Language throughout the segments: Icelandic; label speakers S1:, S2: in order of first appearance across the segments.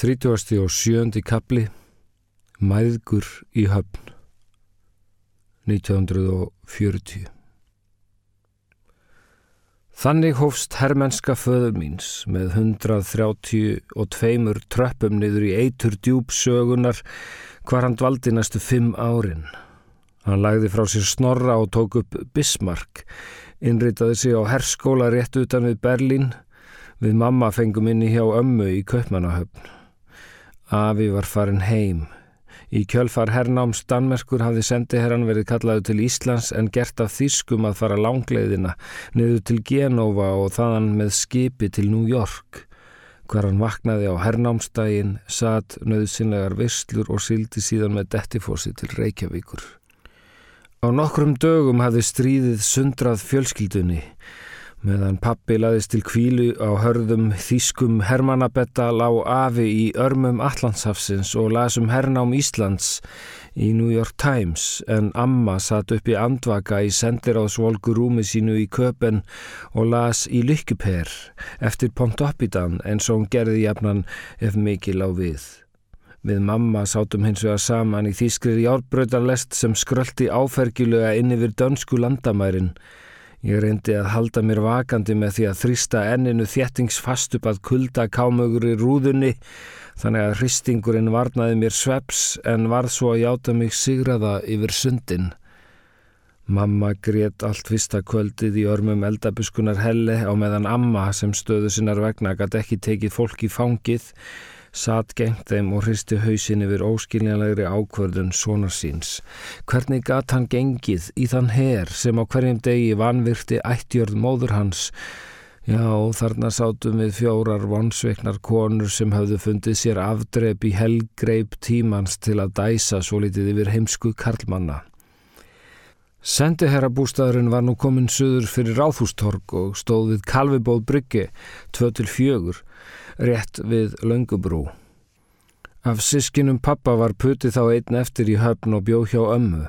S1: 37. kapli Mæðgur í höfn 1940 Þannig hófst herrmennska föður míns með 132 tröppum niður í eitur djúb sögunar hvar hann dvaldi næstu fimm árin. Hann lagði frá sér snorra og tók upp Bismarck, innritaði sig á herskóla rétt utan við Berlín, við mamma fengum inni hjá ömmu í Kaupmannahöfn. Afi var farin heim. Í kjölfar hernáms Danmerkur hafði sendiherran verið kallaðu til Íslands en gert af þýskum að fara langleiðina niður til Genova og þaðan með skipi til New York. Hver hann vaknaði á hernámsdægin, satt nöðsynlegar visslur og sildi síðan með dettifósi til Reykjavíkur. Á nokkrum dögum hafði stríðið sundrað fjölskyldunni Meðan pappi laðist til kvílu á hörðum þýskum Hermannabetta lág afi í örmum Allandshafsins og lasum hernám Íslands í New York Times en amma satt upp í andvaka í sendiráðsvolgu rúmi sínu í köpen og las í lykkuper eftir Pontoppidan eins og hún gerði jafnan ef mikil á við. Við mamma sátum hins vegar saman í þýskrir járbröðarlest sem skröldi áfergilega inn yfir dönsku landamærin Ég reyndi að halda mér vakandi með því að þrýsta enninu þjettingsfast upp að kulda kámögur í rúðunni þannig að hristingurinn varnaði mér sveps en varð svo að játa mig sigraða yfir sundin. Mamma grét allt fyrsta kvöldið í örmum eldabuskunar helle á meðan amma sem stöðu sinnar vegna gæti ekki tekið fólk í fangið satt gengt þeim og hristi hausin yfir óskiljanlegri ákvörðun svona síns. Hvernig gatt hann gengið í þann her sem á hverjum degi vanvirti ættjörð móður hans? Já, þarna sátum við fjórar vonsveiknar konur sem hafðu fundið sér afdreip í helgreip tímans til að dæsa svo litið yfir heimsku karlmanna. Sendiherrabústæðurinn var nú komin söður fyrir Ráðhústorg og stóð við Kalvibóð bryggi 2-4 rétt við Löngubrú. Af sískinum pappa var puti þá einn eftir í höfn og bjó hjá ömmu.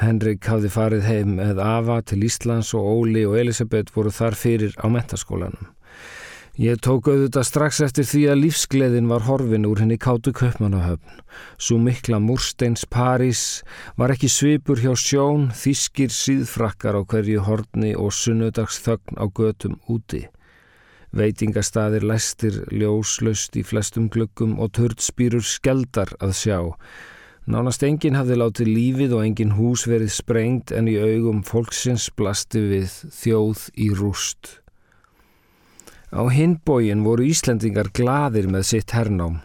S1: Henrik hafði farið heim með Ava til Íslands og Óli og Elisabeth voru þar fyrir á mentaskólanum. Ég tók auðvitað strax eftir því að lífsgleðin var horfin úr henni kátu köpmanahöfn. Svo mikla Múrsteins París var ekki svipur hjá sjón, þýskir síðfrakkar á hverju horni og sunnudags þögn á götum úti. Veitingastadir læstir ljóslaust í flestum glöggum og törnspýrur skeldar að sjá. Nánast enginn hafði látið lífið og enginn hús verið sprengt en í augum fólksins blasti við þjóð í rúst. Á hinbógin voru Íslendingar gladir með sitt hernám.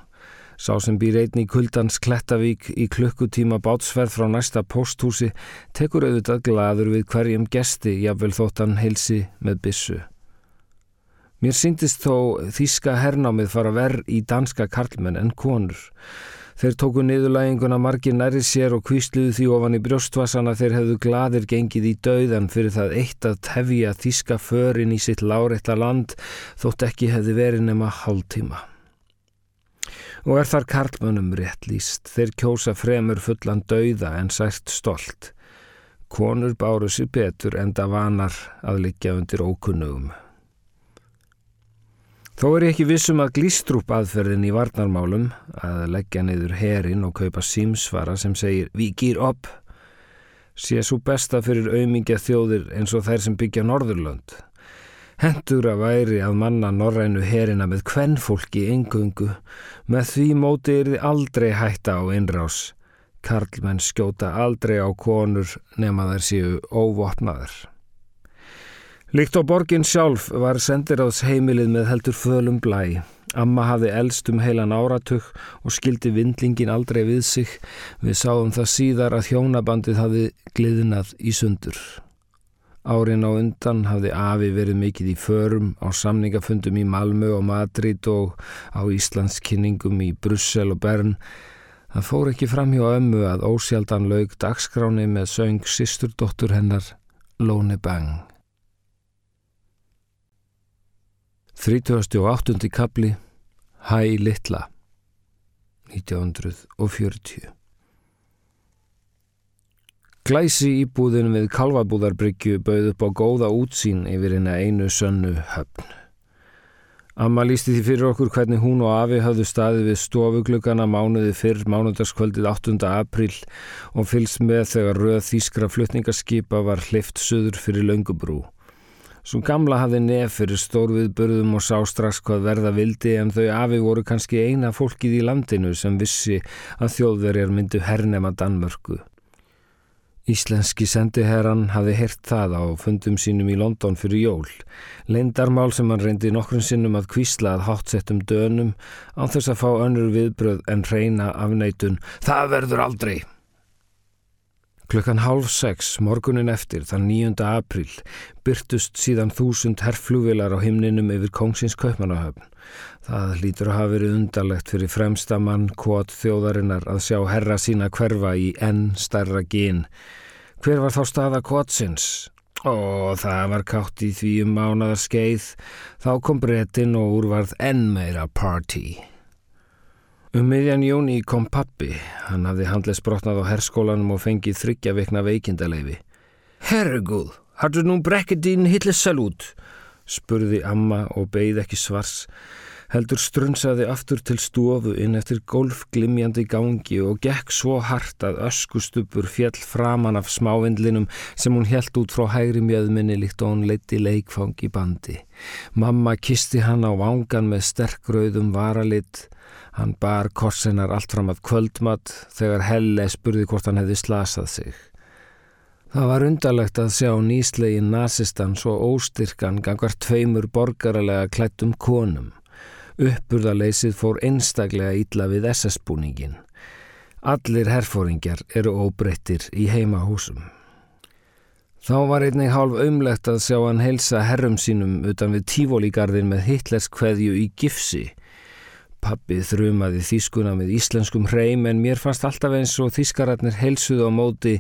S1: Sá sem býr einn í kuldans Klettavík í klukkutíma bátsverð frá næsta posthúsi tekur auðvitað gladur við hverjum gesti jafnvel þóttan heilsi með bissu. Mér syndist þó þíska hernámið fara verð í danska karlmenn en konur. Þeir tóku niðurlæginguna margir næri sér og kvísluðu því ofan í brjóstvassana þeir hefðu gladir gengið í dauðan fyrir það eitt að tefja þíska förin í sitt láreitla land þótt ekki hefði verið nema hálftíma. Og er þar karlmönnum rétt líst, þeir kjósa fremur fullan dauða en sært stolt. Konur báru sér betur enda vanar að liggja undir ókunnugum. Þó er ég ekki vissum að glístrúp aðferðin í varnarmálum að leggja niður herin og kaupa símsvara sem segir við gýr upp sé svo besta fyrir auðmingja þjóðir eins og þær sem byggja Norðurlönd. Hendur að væri að manna norrænu herina með kvennfólki engungu með því móti er þið aldrei hætta á innrás. Karlmenn skjóta aldrei á konur nema þær séu óvopnaður. Líkt á borgin sjálf var sendiráðs heimilið með heldur fölum blæ. Amma hafði eldst um heilan áratug og skildi vindlingin aldrei við sig. Við sáum það síðar að hjónabandið hafði gliðnað í sundur. Árin á undan hafði Afi verið mikið í förum á samningafundum í Malmö og Madrid og á Íslandskynningum í Brussel og Bern. Það fór ekki fram hjá ömmu að ósjaldan laug dagskráni með söng sisturdóttur hennar Lóni Bang. 38. kapli Hæ Littla 1940 Glæsi íbúðin við Kalvabúðarbryggju bauð upp á góða útsýn yfir hérna einu sönnu höfn. Amma lísti því fyrir okkur hvernig hún og Afi hafðu staðið við stofugluggana mánuði fyrr mánudagskvöldið 8. apríl og fylgst með þegar röð þýskra flutningarskipa var hlift söður fyrir Laungubrú. Svo gamla hafði nef fyrir stórviðbörðum og sá strax hvað verða vildi en þau Afi voru kannski eina fólkið í landinu sem vissi að þjóðverjar myndu hernema Danmörku. Íslenski sendiherran hafi heyrt það á fundum sínum í London fyrir jól. Leindarmál sem hann reyndi nokkrum sinnum að kvísla að hátsettum dönum á þess að fá önnur viðbröð en reyna afneitun. Það verður aldrei! Klukkan hálf sex, morgunin eftir, þann 9. apríl, byrtust síðan þúsund herrflúvilar á himninum yfir kongsins kaupmanahöfn. Það lítur að hafa verið undarlegt fyrir fremsta mann kvot þjóðarinnar að sjá herra sína hverfa í enn stærra gín. Hver var þá staða kvotsins? Ó, það var kátt í því um mánaðar skeið. Þá kom brettin og úrvarð enn meira party. Um miðjan jóni kom pappi. Hann hafði handles brotnað á herskólanum og fengið þryggja veikna veikindaleifi. Herregúð, hattu nú brekkið dín hitlis salút? spurði amma og beigð ekki svars. Heldur strunsaði aftur til stofu inn eftir golfglimjandi gangi og gekk svo hart að öskustupur fjall framan af smávindlinum sem hún helt út frá hægri mjöðminni líkt og hún leitti leikfang í bandi. Mamma kisti hann á vangan með sterkrauðum varalitt Hann bar korsenar allt fram að kvöldmatt þegar Helle spurði hvort hann hefði slasað sig. Það var undarlegt að sjá nýslegin nazistan svo óstyrkan gangar tveimur borgaralega klættum konum. Uppburðaleysið fór einstaklega ítla við SS-búningin. Allir herfóringjar eru óbreyttir í heimahúsum. Þá var einnig hálf umlegt að sjá hann heilsa herrum sínum utan við tífólígarðin með Hitlers kveðju í gifsi Pappi þrumaði þýskuna með íslenskum hreim en mér fannst alltaf eins og þýskaratnir helsuðu á móti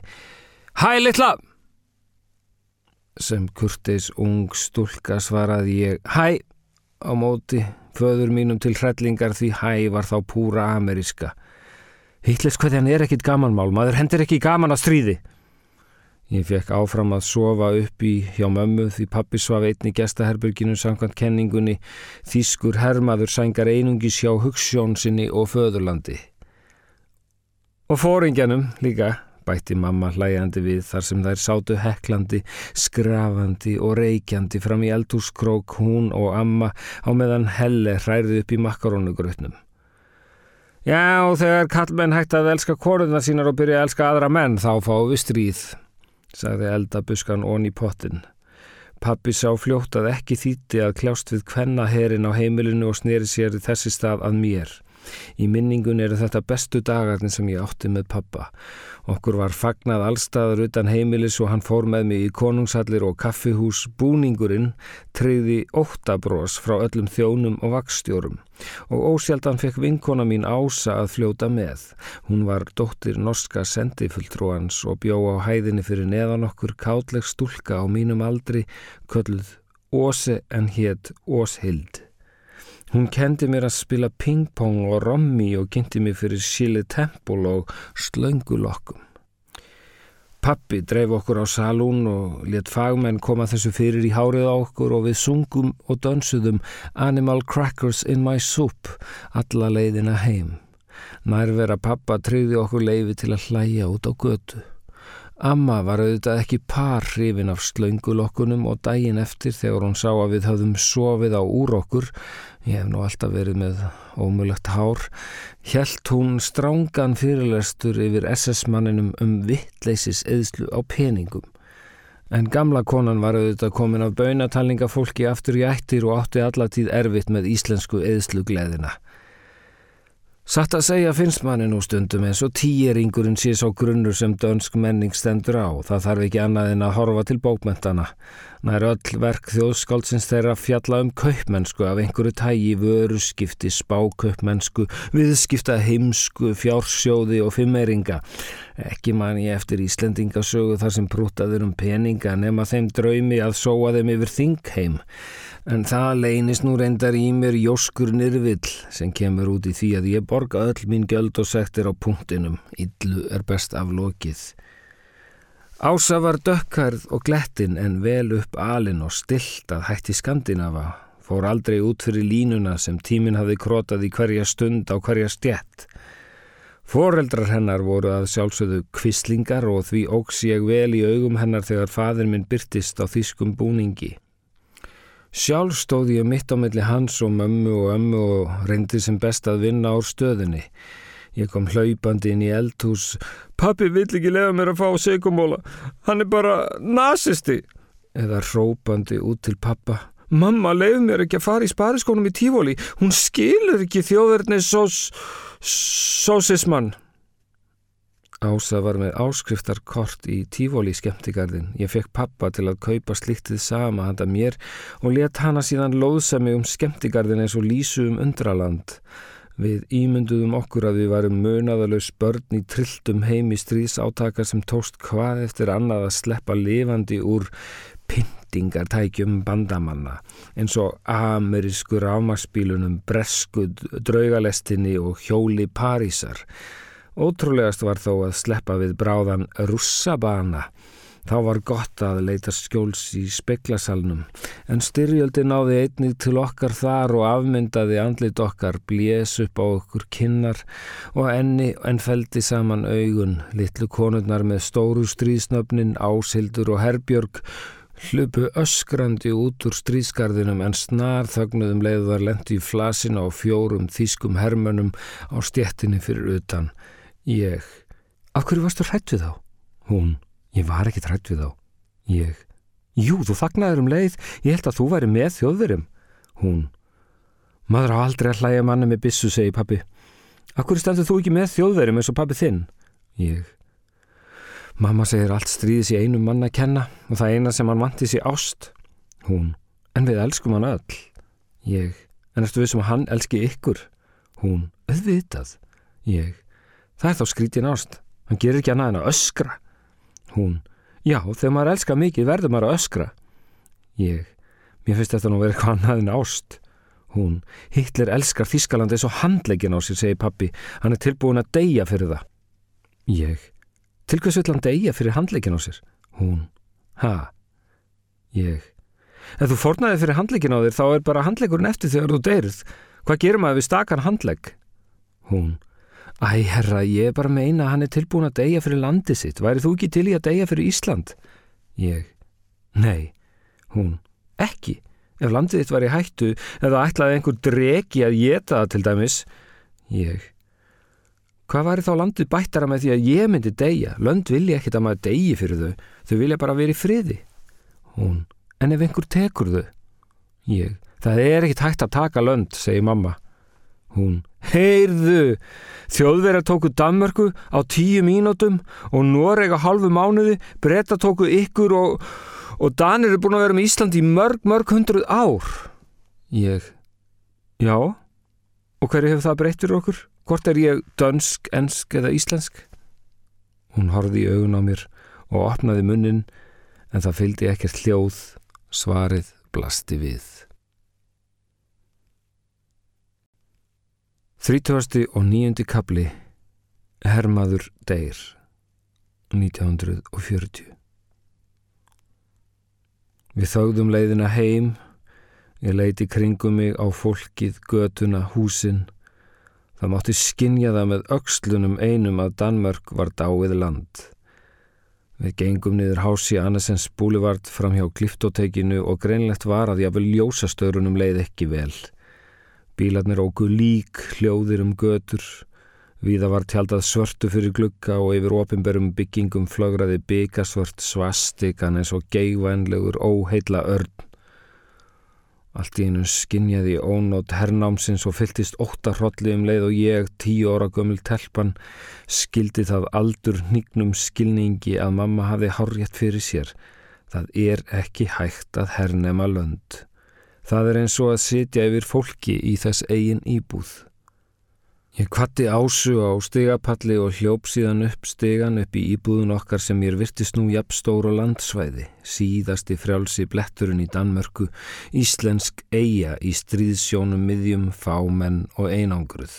S1: Hæ litla! Sem kurtis ung stúlka svaraði ég Hæ! á móti, föður mínum til hrellingar því hæ var þá púra ameriska. Hitlers hvernig hann er ekkit gamanmál, maður hendur ekki gaman að stríði. Ég fekk áfram að sofa upp í hjá mömmu því pappi svaf einni gestaherberginu samkvæmt kenningunni Þískur hermaður sængar einungis hjá hugssjón sinni og föðurlandi. Og fóringjanum líka, bætti mamma hlæjandi við þar sem þær sátu heklandi, skrafandi og reykjandi fram í eldhúskrók hún og amma á meðan helle hræði upp í makarónugrutnum. Já, þegar kallmenn hægt að elska koruðna sínar og byrja að elska aðra menn þá fáum við stríð sagði eldabuskan ón í pottin. Pappi sá fljótt að ekki þýtti að kljást við hvenna herin á heimilinu og sneri sér í þessi stað að mér. Í minningun eru þetta bestu dagarnir sem ég átti með pappa. Okkur var fagnað allstaður utan heimilis og hann fór með mig í konungshallir og kaffihús. Búningurinn treyði óttabrós frá öllum þjónum og vakstjórum og ósjaldan fekk vinkona mín ása að fljóta með. Hún var dóttir norska sendifulltrúans og bjó á hæðinni fyrir neðan okkur kátleg stúlka á mínum aldri kölluð Óse en hétt Óshild. Hún kendi mér að spila pingpong og rommi og kynnti mér fyrir síli tempul og slöngulokkum. Pappi dreif okkur á salún og let fagmenn koma þessu fyrir í hárið á okkur og við sungum og dansuðum Animal Crackers in my soup alla leiðina heim. Nærvera pappa treyði okkur leiði til að hlæja út á götu. Amma var auðvitað ekki par hrifin af slöngulokkunum og daginn eftir þegar hún sá að við höfðum sofið á úr okkur, ég hef nú alltaf verið með ómulagt hár, hjælt hún strángan fyrirlestur yfir SS-manninum um vittleysis eðslu á peningum. En gamla konan var auðvitað komin af baunatalningafólki aftur í ættir og átti allatíð erfitt með íslensku eðslu gleðina. Satt að segja finnst manni nú stundum eins og tíeringurinn sé svo grunnur sem dönsk menning stendur á. Það þarf ekki annað en að horfa til bókmentana. Nær öll verk þjóðskáldsins þeirra fjalla um kaupmennsku af einhverju tægi vöru skipti spákaupmennsku, viðskipta heimsku, fjársjóði og fimmeringa. Ekki man ég eftir Íslendingasögu þar sem prútaður um peninga nema þeim draumi að sóa þeim yfir þingheim. En það leynist nú reyndar í mér jóskur nyrvill sem kemur út í því að ég borga öll mín göld og sektir á punktinum. Yllu er best af lokið. Ása var dökkarð og glettin en vel upp alin og stilt að hætti Skandinafa. fór aldrei út fyrir línuna sem tíminn hafði krótað í hverja stund á hverja stjett. Fóreldrar hennar voru að sjálfsögðu kvislingar og því óks ég vel í augum hennar þegar fadir minn byrtist á þýskum búningi. Sjálf stóði ég mitt á milli hans og mömmu og ömmu og reyndi sem best að vinna á stöðunni. Ég kom hlaupandi inn í eldhús. Pappi vill ekki lefa mér að fá segumóla. Hann er bara nazisti. Eða hrópandi út til pappa. Mamma leif mér ekki að fara í spariskónum í tífóli. Hún skilur ekki þjóðverðni sós... sósismann. Ása var með áskriftarkort í tífóli skemmtigarðin. Ég fekk pappa til að kaupa sliktið sama handa mér og let hana síðan lóðsa mig um skemmtigarðin eins og lísu um undraland. Við ímynduðum okkur að við varum mönaðalös börn í trilltum heimi stríðsátaka sem tóst hvað eftir annað að sleppa lifandi úr pyntingartækjum bandamanna eins og amerískur ámagsbílunum, breskud, draugalestinni og hjóli Parísar. Ótrúlegast var þó að sleppa við bráðan russabana Þá var gott að leita skjóls í speklasalnum, en styrjöldi náði einnig til okkar þar og afmyndaði andlit okkar, blés upp á okkur kinnar og enni en feldi saman augun, litlu konurnar með stóru stríðsnöfnin, Ásildur og Herbjörg, hlupu öskrandi út úr stríðskarðinum en snar þögnuðum leiðar lendi í flasina á fjórum þýskum hermönum á stjettinni fyrir utan. Ég, af hverju varstu hrætt við þá? Hún. Ég var ekki trætt við þá. Ég. Jú, þú þagnaður um leið. Ég held að þú væri með þjóðverum. Hún. Maður á aldrei að hlæja manni með bissu, segi pappi. Akkur stendur þú ekki með þjóðverum eins og pappi þinn? Ég. Mamma segir allt stríðis í einu manna að kenna og það eina sem hann vanti sér ást. Hún. En við elskum hann öll. Ég. En erstu við sem um hann elski ykkur? Hún. Öðvitað. Ég. Það er þá skrítin ást. Hann gerir ekki annað en að öskra. Hún, já, þegar maður elskar mikið verður maður að öskra. Ég, mér finnst þetta nú verið eitthvað annað en ást. Hún, Hitler elskar Þískaland eins og handlegin á sér, segir pappi. Hann er tilbúin að deyja fyrir það. Ég, til hvers vill hann deyja fyrir handlegin á sér? Hún, ha? Ég, ef þú fornaði fyrir handlegin á þér þá er bara handlegurinn eftir þegar þú deyrið. Hvað gerum maður við stakan handlegg? Hún, Æ, herra, ég er bara meina að hann er tilbúin að deyja fyrir landið sitt. Væri þú ekki til í að deyja fyrir Ísland? Ég. Nei. Hún. Ekki. Ef landið þitt var í hættu eða ætlaði einhver dregi að geta það til dæmis. Ég. Hvað væri þá landið bættara með því að ég myndi deyja? Lönd vilja ekkit að maður deyji fyrir þau. Þau vilja bara verið friði. Hún. En ef einhver tekur þau? Ég. Það er ekkit hægt að taka lönd, segir mamma. Hún. Heyrðu, þjóðverðar tóku Danmörku á tíu mínútum og Noreg á halvu mánuði, breyta tóku ykkur og, og Danir eru búin að vera með Ísland í mörg, mörg hundruð ár. Ég, já, og hverju hefur það breyttir okkur? Hvort er ég dönsk, ensk eða íslensk? Hún horfði í augun á mér og opnaði munnin en það fylgdi ekkert hljóð, svarið blasti við. 30. og 9. kapli Hermaður Deyr 1940 Við þáðum leiðina heim ég leiti kringum mig á fólkið, götuna, húsin það mátti skinja það með aukslunum einum að Danmörk var dáið land Við gengum niður hási Annesens búlivard fram hjá kliftotekinu og greinlegt var að ég vel ljósastörunum leið ekki vel Bílarnir ógu lík, hljóðir um götur, viða var tjaldað svörtu fyrir glugga og yfir opimberum byggingum flögraði byggasvört svastikan eins og geivænlegur óheila örn. Allt í einu skinnjaði ónót hernámsins og fylltist óttarhrolli um leið og ég, tíu óra gömul telpan, skildi það aldur hnignum skilningi að mamma hafi hárjætt fyrir sér. Það er ekki hægt að hernema lönd. Það er eins og að sitja yfir fólki í þess eigin íbúð. Ég kvatti ásu á stigapalli og hljóp síðan upp stigan upp í íbúðun okkar sem ég virtist nú jafnstóru landsvæði, síðasti frjálsi bletturinn í Danmörku, íslensk eiga í stríðsjónum miðjum, fámenn og einangruð.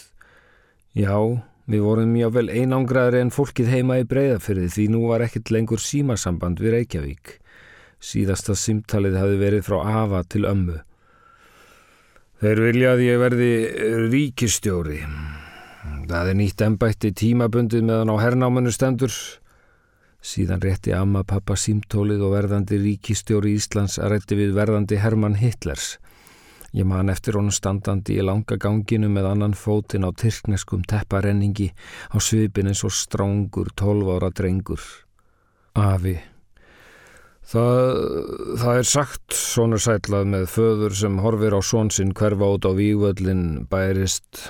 S1: Já, við vorum mjög vel einangraðri en fólkið heima í breyðafyrði því nú var ekkert lengur símasamband við Reykjavík. Síðasta simtalið hafi verið frá Ava til ömmu. Þeir vilja að ég verði ríkistjóri. Það er nýtt ennbætti tímabundið meðan á hernámanu stendur. Síðan rétti amma pappa símtólið og verðandi ríkistjóri Íslands að rétti við verðandi Hermann Hitlers. Ég man eftir honum standandi í langa ganginu með annan fótin á tyrkneskum tepparenningi á svipin eins og strángur tólvára drengur. Afi. Það, það er sagt svona sætlað með föður sem horfir á svonsinn hverfa út á vývöldin bærist,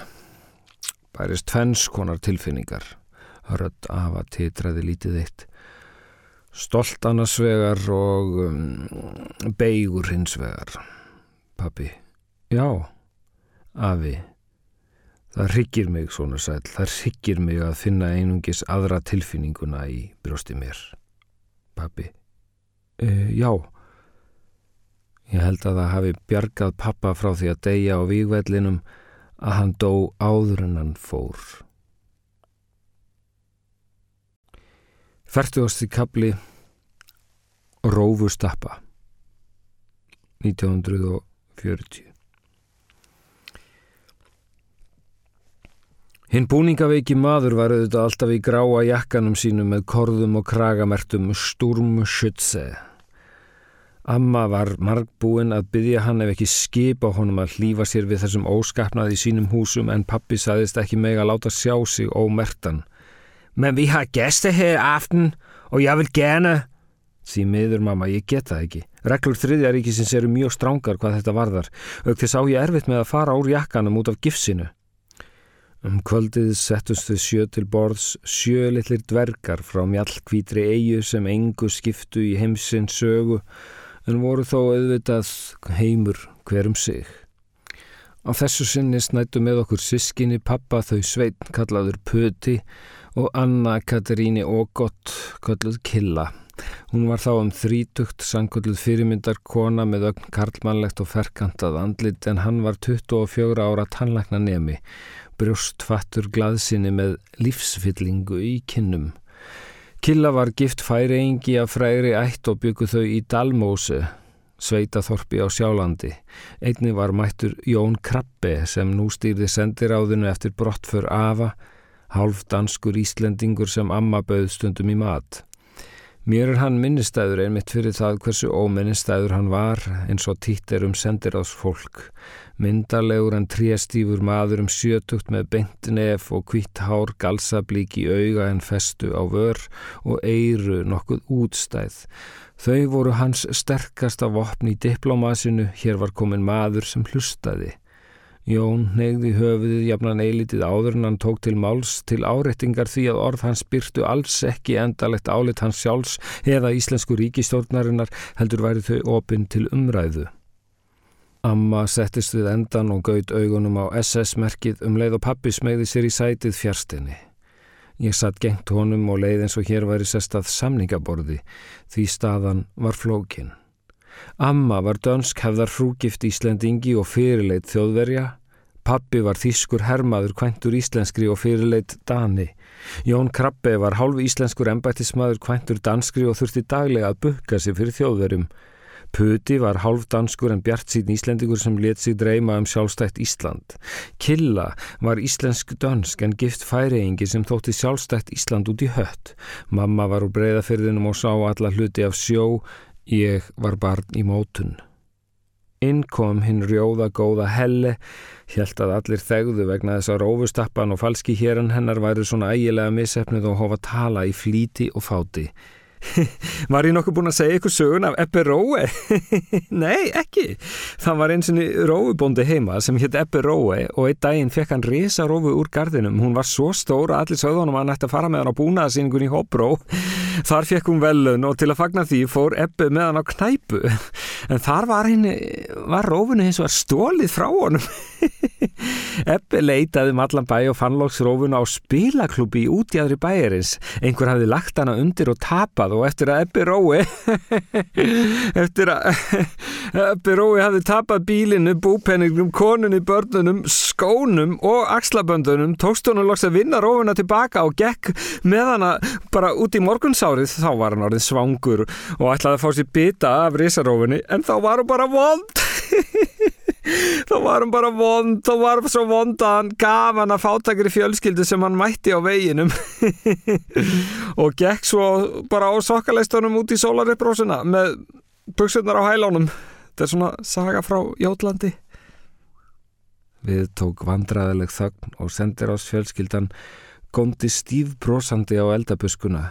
S1: bærist tvennskonar tilfinningar. Hörð afa titraði lítið eitt. Stolt annars vegar og um, beigur hins vegar. Pappi. Já, afi. Það ryggir mig svona sæl. Það ryggir mig að finna einungis aðra tilfinninguna í brjósti mér. Pappi. E, já. Ég held að það hafi bjargað pappa frá því að deyja á výgvellinum að hann dó áður en hann fór. Færtuðasti kapli Rófustappa 1940 Hinn búningaveiki maður var auðvitað alltaf í gráa jakkanum sínum með korðum og kragamertum Sturmschütze. Amma var margbúin að byggja hann ef ekki skipa honum að hlýfa sér við þessum óskapnað í sínum húsum en pappi saðist ekki meg að láta sjá sig ómertan. Men vi har gæste hér aften og ég vil gerne... Því miður mamma, ég get það ekki. Reglur þriðjaríkisins eru mjög strángar hvað þetta varðar. Ögt þess á ég erfitt með að fara úr jakkanum út af gifsinu. Um kvöldið settust þau sjö til borðs sjö litlir dvergar frá mjallkvítri eigu sem engu skiptu í heimsinn sögu en voru þó auðvitað heimur hverum sig. Á þessu sinni snættu með okkur sískinni pappa þau sveitn kallaður Pöti og Anna Kataríni Ógott kalluð Killa. Hún var þá um þrítugt sankulluð fyrirmyndar kona með ögn karlmannlegt og ferkantað andlit en hann var 24 ára tannlækna nemi brjóstfattur glaðsinni með lífsfyllingu í kinnum. Killa var gift færeingi af fræri ætt og byggu þau í Dalmóse, sveitaþorpi á Sjálandi. Einni var mættur Jón Krabbe sem nú stýrði sendiráðinu eftir brottför Ava, hálf danskur Íslendingur sem amma bauð stundum í mat. Mér er hann minnistæður einmitt fyrir það hversu óminnistæður hann var eins og títir um sendiráðsfólk. Myndarlegur en tréstýfur maður um sjötugt með beintinef og kvitt hár galsablík í auga en festu á vör og eiru nokkuð útstæð. Þau voru hans sterkasta vopn í diplomasinu, hér var komin maður sem hlustaði. Jón neyði höfuðið jafnan eilitið áður en hann tók til máls til áreitingar því að orð hans byrtu alls ekki endalegt álit hans sjálfs eða íslensku ríkistórnarinnar heldur væri þau opinn til umræðu. Amma settist við endan og gaut augunum á SS-merkið um leið og pappi smegði sér í sætið fjarstinni. Ég satt gengt honum og leið eins og hér væri sestað samningaborði því staðan var flókinn. Amma var dönsk hefðar frúgift Íslendingi og fyrirleit þjóðverja. Pappi var þýskur hermaður kvæntur íslenskri og fyrirleit Dani. Jón Krabbe var hálf íslenskur embættismadur kvæntur danskri og þurfti daglega að bukka sig fyrir þjóðverjum. Puti var hálf danskur en bjart síðan íslendingur sem let sig dreyma um sjálfstætt Ísland. Killa var íslensk dönsk en gift færeingi sem þótti sjálfstætt Ísland út í hött. Mamma var úr breyðafyrðinum og sá alla hluti af sjó, Ég var barn í mótun. Inn kom hinn rjóða góða helle, hjælt að allir þegðu vegna þess að rófustappan og falski héran hennar væru svona ægilega missefnið og hofa tala í flíti og fáti. Var ég nokkuð búin að segja ykkur sögun af Ebbe Róe? Nei, ekki. Það var eins og róubóndi heima sem hétt Ebbe Róe og einn daginn fekk hann risa rófu úr gardinum. Hún var svo stóra allir sögðunum að hann ætti að fara með hann á búnaðasýningun í Hobbró. Þar fekk hún velun og til að fagna því fór Ebbe með hann á knæpu. En þar var, var rófunni eins og var stólið frá honum. Ebbe leitaði um allan bæ og fann lóks rófuna á spilaklubi í útjæðri bæjarins. Einhver hafði lagt hana undir og tapað og eftir að Ebbi Rói eftir að Ebbi Rói hafði tapað bílinu, búpenningnum, konunni, börnunum, skónum og axlaböndunum tókst hún að loks að vinna rófuna tilbaka og gekk með hana bara út í morgunsárið þá var hann orðin svangur og ætlaði að fá sér bita af risarófunni en þá var hún bara vond. Þá var hann bara vond, þá var hann svo vond að hann gaf hann að fátakri fjölskyldu sem hann mætti á veginum. Og gekk svo bara á sokkaleistunum út í sólariprósuna með buksunar á hælónum þetta er svona saga frá Jótlandi. Við tók vandraðileg þögn og sendir ás fjölskyldan góndi stífbrósandi á eldabuskuna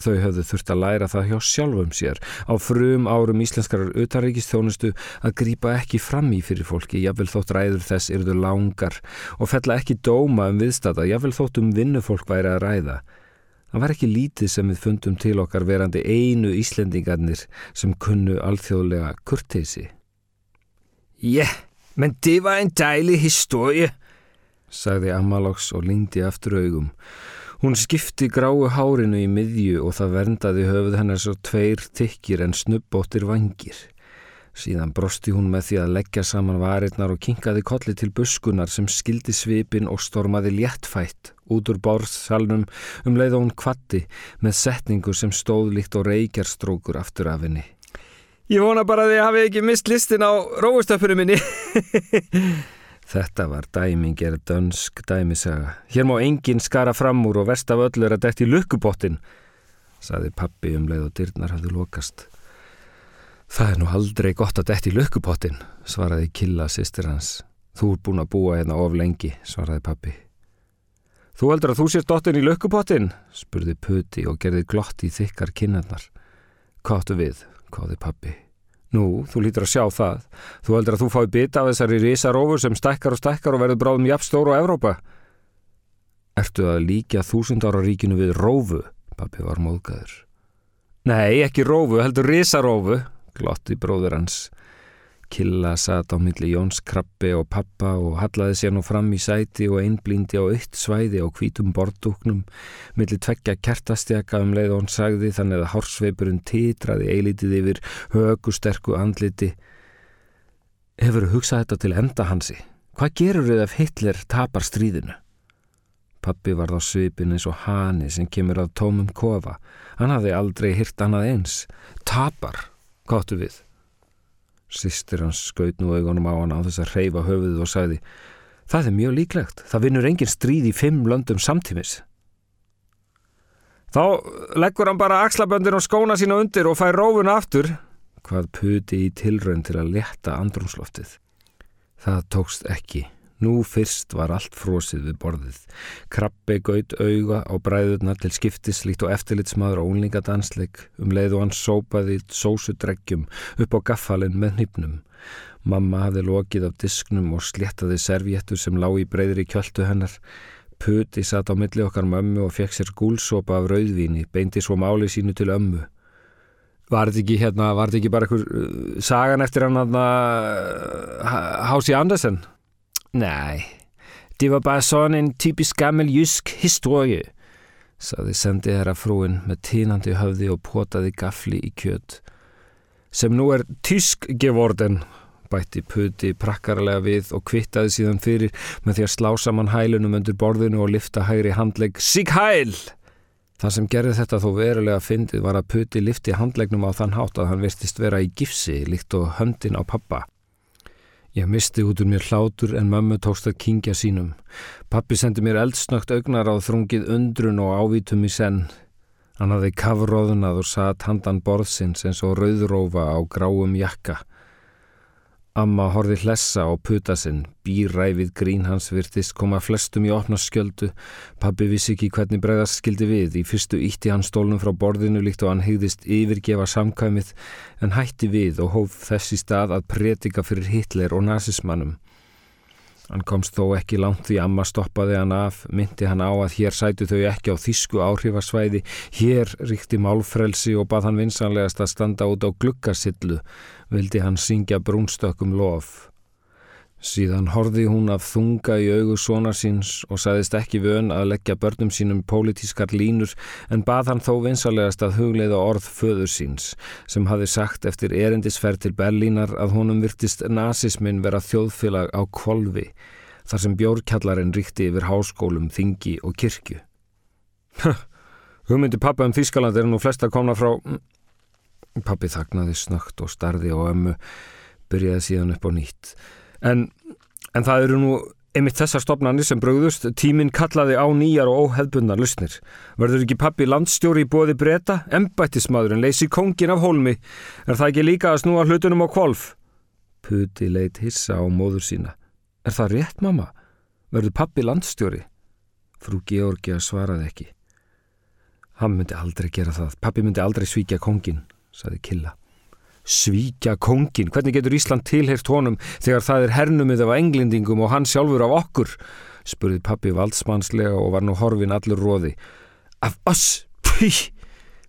S1: Þau höfðu þurft að læra það hjá sjálfum sér á frum árum íslenskarar utaríkistjónustu að grýpa ekki fram í fyrir fólki, jáfnvel þótt ræður þess yrðu langar og fella ekki dóma um viðstata, jáfnvel þótt um vinnufólk væri að ræða. Það var ekki lítið sem við fundum til okkar verandi einu íslendingarnir sem kunnu alþjóðlega kurteysi.
S2: Ja, men det var en dejlig historie,
S1: sagði Amalóks og lingdi aftur augum. Hún skipti gráu hárinu í miðju og það verndaði höfuð hennar svo tveir tykkir en snubbóttir vangir. Síðan brosti hún með því að leggja saman varirnar og kinkaði kolli til buskunar sem skildi svipin og stormaði léttfætt út úr bórsalnum um leið og hún kvatti með setningu sem stóð líkt og reykjarstrókur aftur af henni.
S2: Ég vona bara að þið hafi ekki mist listin á róustöpunum minni.
S1: Þetta var dæmingir dönsk dæmisaga. Hér má enginn skara fram úr og verst af öllu er að detti lukkubottin, saði pappi um leið og dyrnar hafði lokast. Það er nú aldrei gott að detti lukkubottin, svaraði Killa sýstir hans. Þú er búin að búa hérna of lengi, svaraði pappi. Þú heldur að þú sést dottin í lukkubottin, spurði Puti og gerði glott í þykkar kinnarnar. Káttu við, káði pappi. Nú, þú lítur að sjá það. Þú heldur að þú fái bita af þessari risarófur sem stækkar og stækkar og verður bráðum jafnstóru á Evrópa. Ertu að líka þúsund ára ríkinu við rófu? Pappi var móðgæður. Nei, ekki rófu, heldur risarófu, glotti bróður hans. Killa satt á milli Jóns krabbi og pappa og hallaði sér nú fram í sæti og einblíndi á eitt svæði á hvítum bordúknum milli tveggja kertastjaka um leið og hann sagði þannig að hársveipurinn titraði eilítið yfir högusterku andliti. Hefur hugsað þetta til enda hansi? Hvað gerur þið ef Hitler tapar stríðinu? Pappi varð á svipin eins og hani sem kemur af tómum kofa. Hann hafði aldrei hirt annað eins. Tapar, gáttu við. Sistir hans skaut nú augunum á hann á þess að reyfa höfuðu og sagði Það er mjög líklegt. Það vinnur engin stríð í fimm löndum samtímis. Þá leggur hann bara axlaböndir og skóna sína undir og fær rófuna aftur hvað puti í tilraun til að leta andrumsloftið. Það tókst ekki. Nú fyrst var allt frósið við borðið. Krabbi gaut auga á bræðurna til skiptis líkt og eftirlitsmaður og únlingadansleik um leið og hann sópaði sósudreggjum upp á gaffalinn með hnýpnum. Mamma hafði lokið af disknum og sléttaði servjettur sem lág í breyðri kjöldu hennar. Puti satt á milli okkar mömmu og fekk sér gúlsopa af rauðvíni, beindi svo máli sínu til ömmu. Var þetta ekki hérna, var þetta ekki bara einhver uh, sagan eftir hann að uh, Hási Andersen?
S2: Nej, det var bare sådan en typisk gammel jysk historie, saði sendi herra frúin með tínandi höfði og potaði gafli í kjöt.
S1: Sem nú er tysk geworden, bætti puti prakkarlega við og kvittaði síðan fyrir með því að slá saman hælunum undir borðinu og lifta hægri handlegg Sig hæl! Það sem gerði þetta þó verulega fyndið var að puti lifti handleggnum á þann hátt að hann virtist vera í gifsi líkt og höndin á pappa. Ég misti út úr mér hlátur en mömmu tókst að kingja sínum. Pappi sendi mér eldsnögt augnar á þrungið undrun og ávítum í senn. Hann hafði kafróðunað og satt handan borðsins eins og rauðrófa á gráum jakka. Amma horfi hlessa á puta sinn, býræfið grín hans virtist koma flestum í opna skjöldu. Pappi vissi ekki hvernig bregðast skildi við. Í fyrstu ítti hann stólnum frá borðinu líkt og hann hegðist yfirgefa samkvæmið en hætti við og hóf þessi stað að predika fyrir Hitler og nazismannum. Hann komst þó ekki langt því amma stoppaði hann af, myndi hann á að hér sætu þau ekki á þísku áhrifasvæði, hér ríkti málfrelsi og bað hann vinsanlegast að standa út á gluggasillu, vildi hann syngja brúnstökkum lof. Síðan horfi hún af þunga í augu svona síns og saðist ekki vön að leggja börnum sínum pólitískar línur en bað hann þó vinsalegast að hugleiða orð föður síns sem hafi sagt eftir erindisferð til Berlínar að honum virtist nazismin vera þjóðfélag á kvolvi þar sem bjórkjallarinn ríkti yfir háskólum, þingi og kirkju. Hugmyndi pappa um Þískaland er nú flesta komna frá... Pappi þagnaði snögt og starði á ömmu byrjaði síðan upp á nýtt. En, en það eru nú einmitt þessar stopnarnir sem bröðust, tíminn kallaði á nýjar og óheðbundnar lusnir. Verður ekki pappi landstjóri í bóði breyta? Embættismadurinn leysi kongin af hólmi. Er það ekki líka að snúa hlutunum á kvolf? Puti leitt hissa á móður sína. Er það rétt, mamma? Verður pappi landstjóri? Frú Georgia svaraði ekki. Hann myndi aldrei gera það. Pappi myndi aldrei svíkja kongin, saði Killa. Svíkja kongin, hvernig getur Ísland tilheyrt honum þegar það er hernumið af englendingum og hann sjálfur af okkur? spurði pappi valdsmannslega og var nú horfin allur róði. Af oss, pí!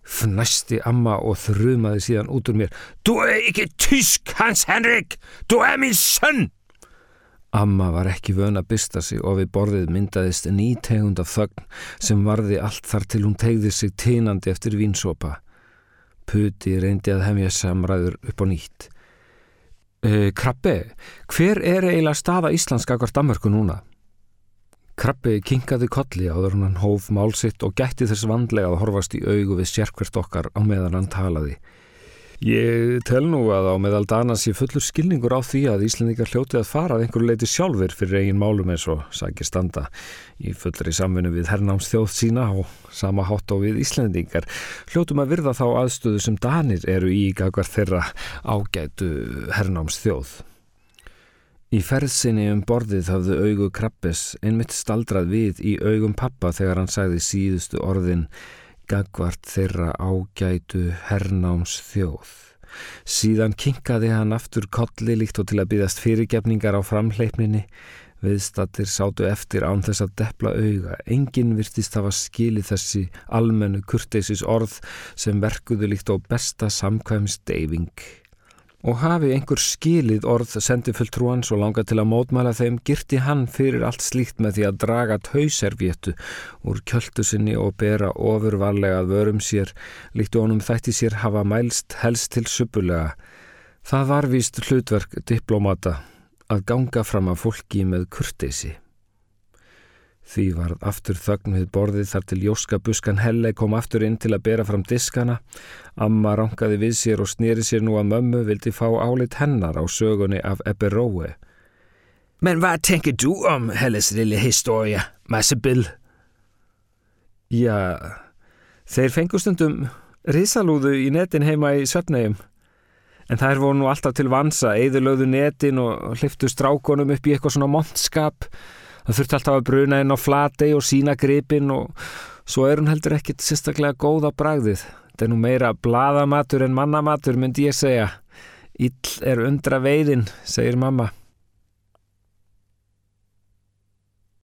S1: Fnæsti amma og þrumaði síðan út úr mér. Du er ekki tysk, Hans Henrik! Du er minn sönn! Amma var ekki vön að bysta sig og við borðið myndaðist nýtegund af þögn sem varði allt þar til hún tegði sig tínandi eftir vínsópa. Puti reyndi að hefja samræður upp á nýtt. E, Krabbe, hver er eiginlega staða íslenska hvort Danmarku núna? Krabbe kinkaði kolli áður hann hóf málsitt og gætti þess vandlega að horfast í augu við sérkvert okkar á meðan hann talaði. Ég tel nú að á meðal dana sé fullur skilningur á því að Íslandingar hljóti að fara að einhverju leiti sjálfur fyrir eigin málum eins og sækir standa í fullri samfunnu við herrnáms þjóð sína og sama hátt á við Íslandingar. Hljótum að virða þá aðstöðu sem danir eru í gagvar þeirra ágætu herrnáms þjóð. Í ferðsinni um borðið hafðu augu Krabbes einmitt staldrað við í augum pappa þegar hann sagði síðustu orðin gagvart þeirra ágætu hernáms þjóð. Síðan kinkaði hann aftur kolli líkt og til að byggast fyrirgefningar á framleipninni. Viðstattir sátu eftir án þess að depla auga. Engin virtist hafa skilið þessi almennu kurteisis orð sem verkuðu líkt á besta samkvæms deyfing og hafi einhver skilið orð sendifulltrúans og langa til að mótmæla þeim girti hann fyrir allt slíkt með því að draga tauservietu úr kjöldu sinni og bera ofurvarlega vörum sér líkt og honum þætti sér hafa mælst helst til suppulega. Það var víst hlutverk diplomata að ganga fram að fólki með kurteysi. Því var aftur þögn við borðið þar til Jóska buskan Helle kom aftur inn til að bera fram diskana. Amma rankaði við sér og snýri sér nú að mömmu vildi fá álit hennar á sögunni af Eberói.
S2: Men hvað tenker du om Helles lille historie, Masse Bill?
S1: Já, þeir fengustundum risalúðu í netin heima í Söfnegjum. En þær voru nú alltaf til vansa, eðurlöðu netin og hliftu strákonum upp í eitthvað svona montskap. Það þurfti alltaf að bruna inn á flatei og sína gripin og svo er hún heldur ekkit sérstaklega góð á bragðið. Þetta er nú meira bladamatur en mannamatur myndi ég segja. Íll er undra veiðin, segir mamma.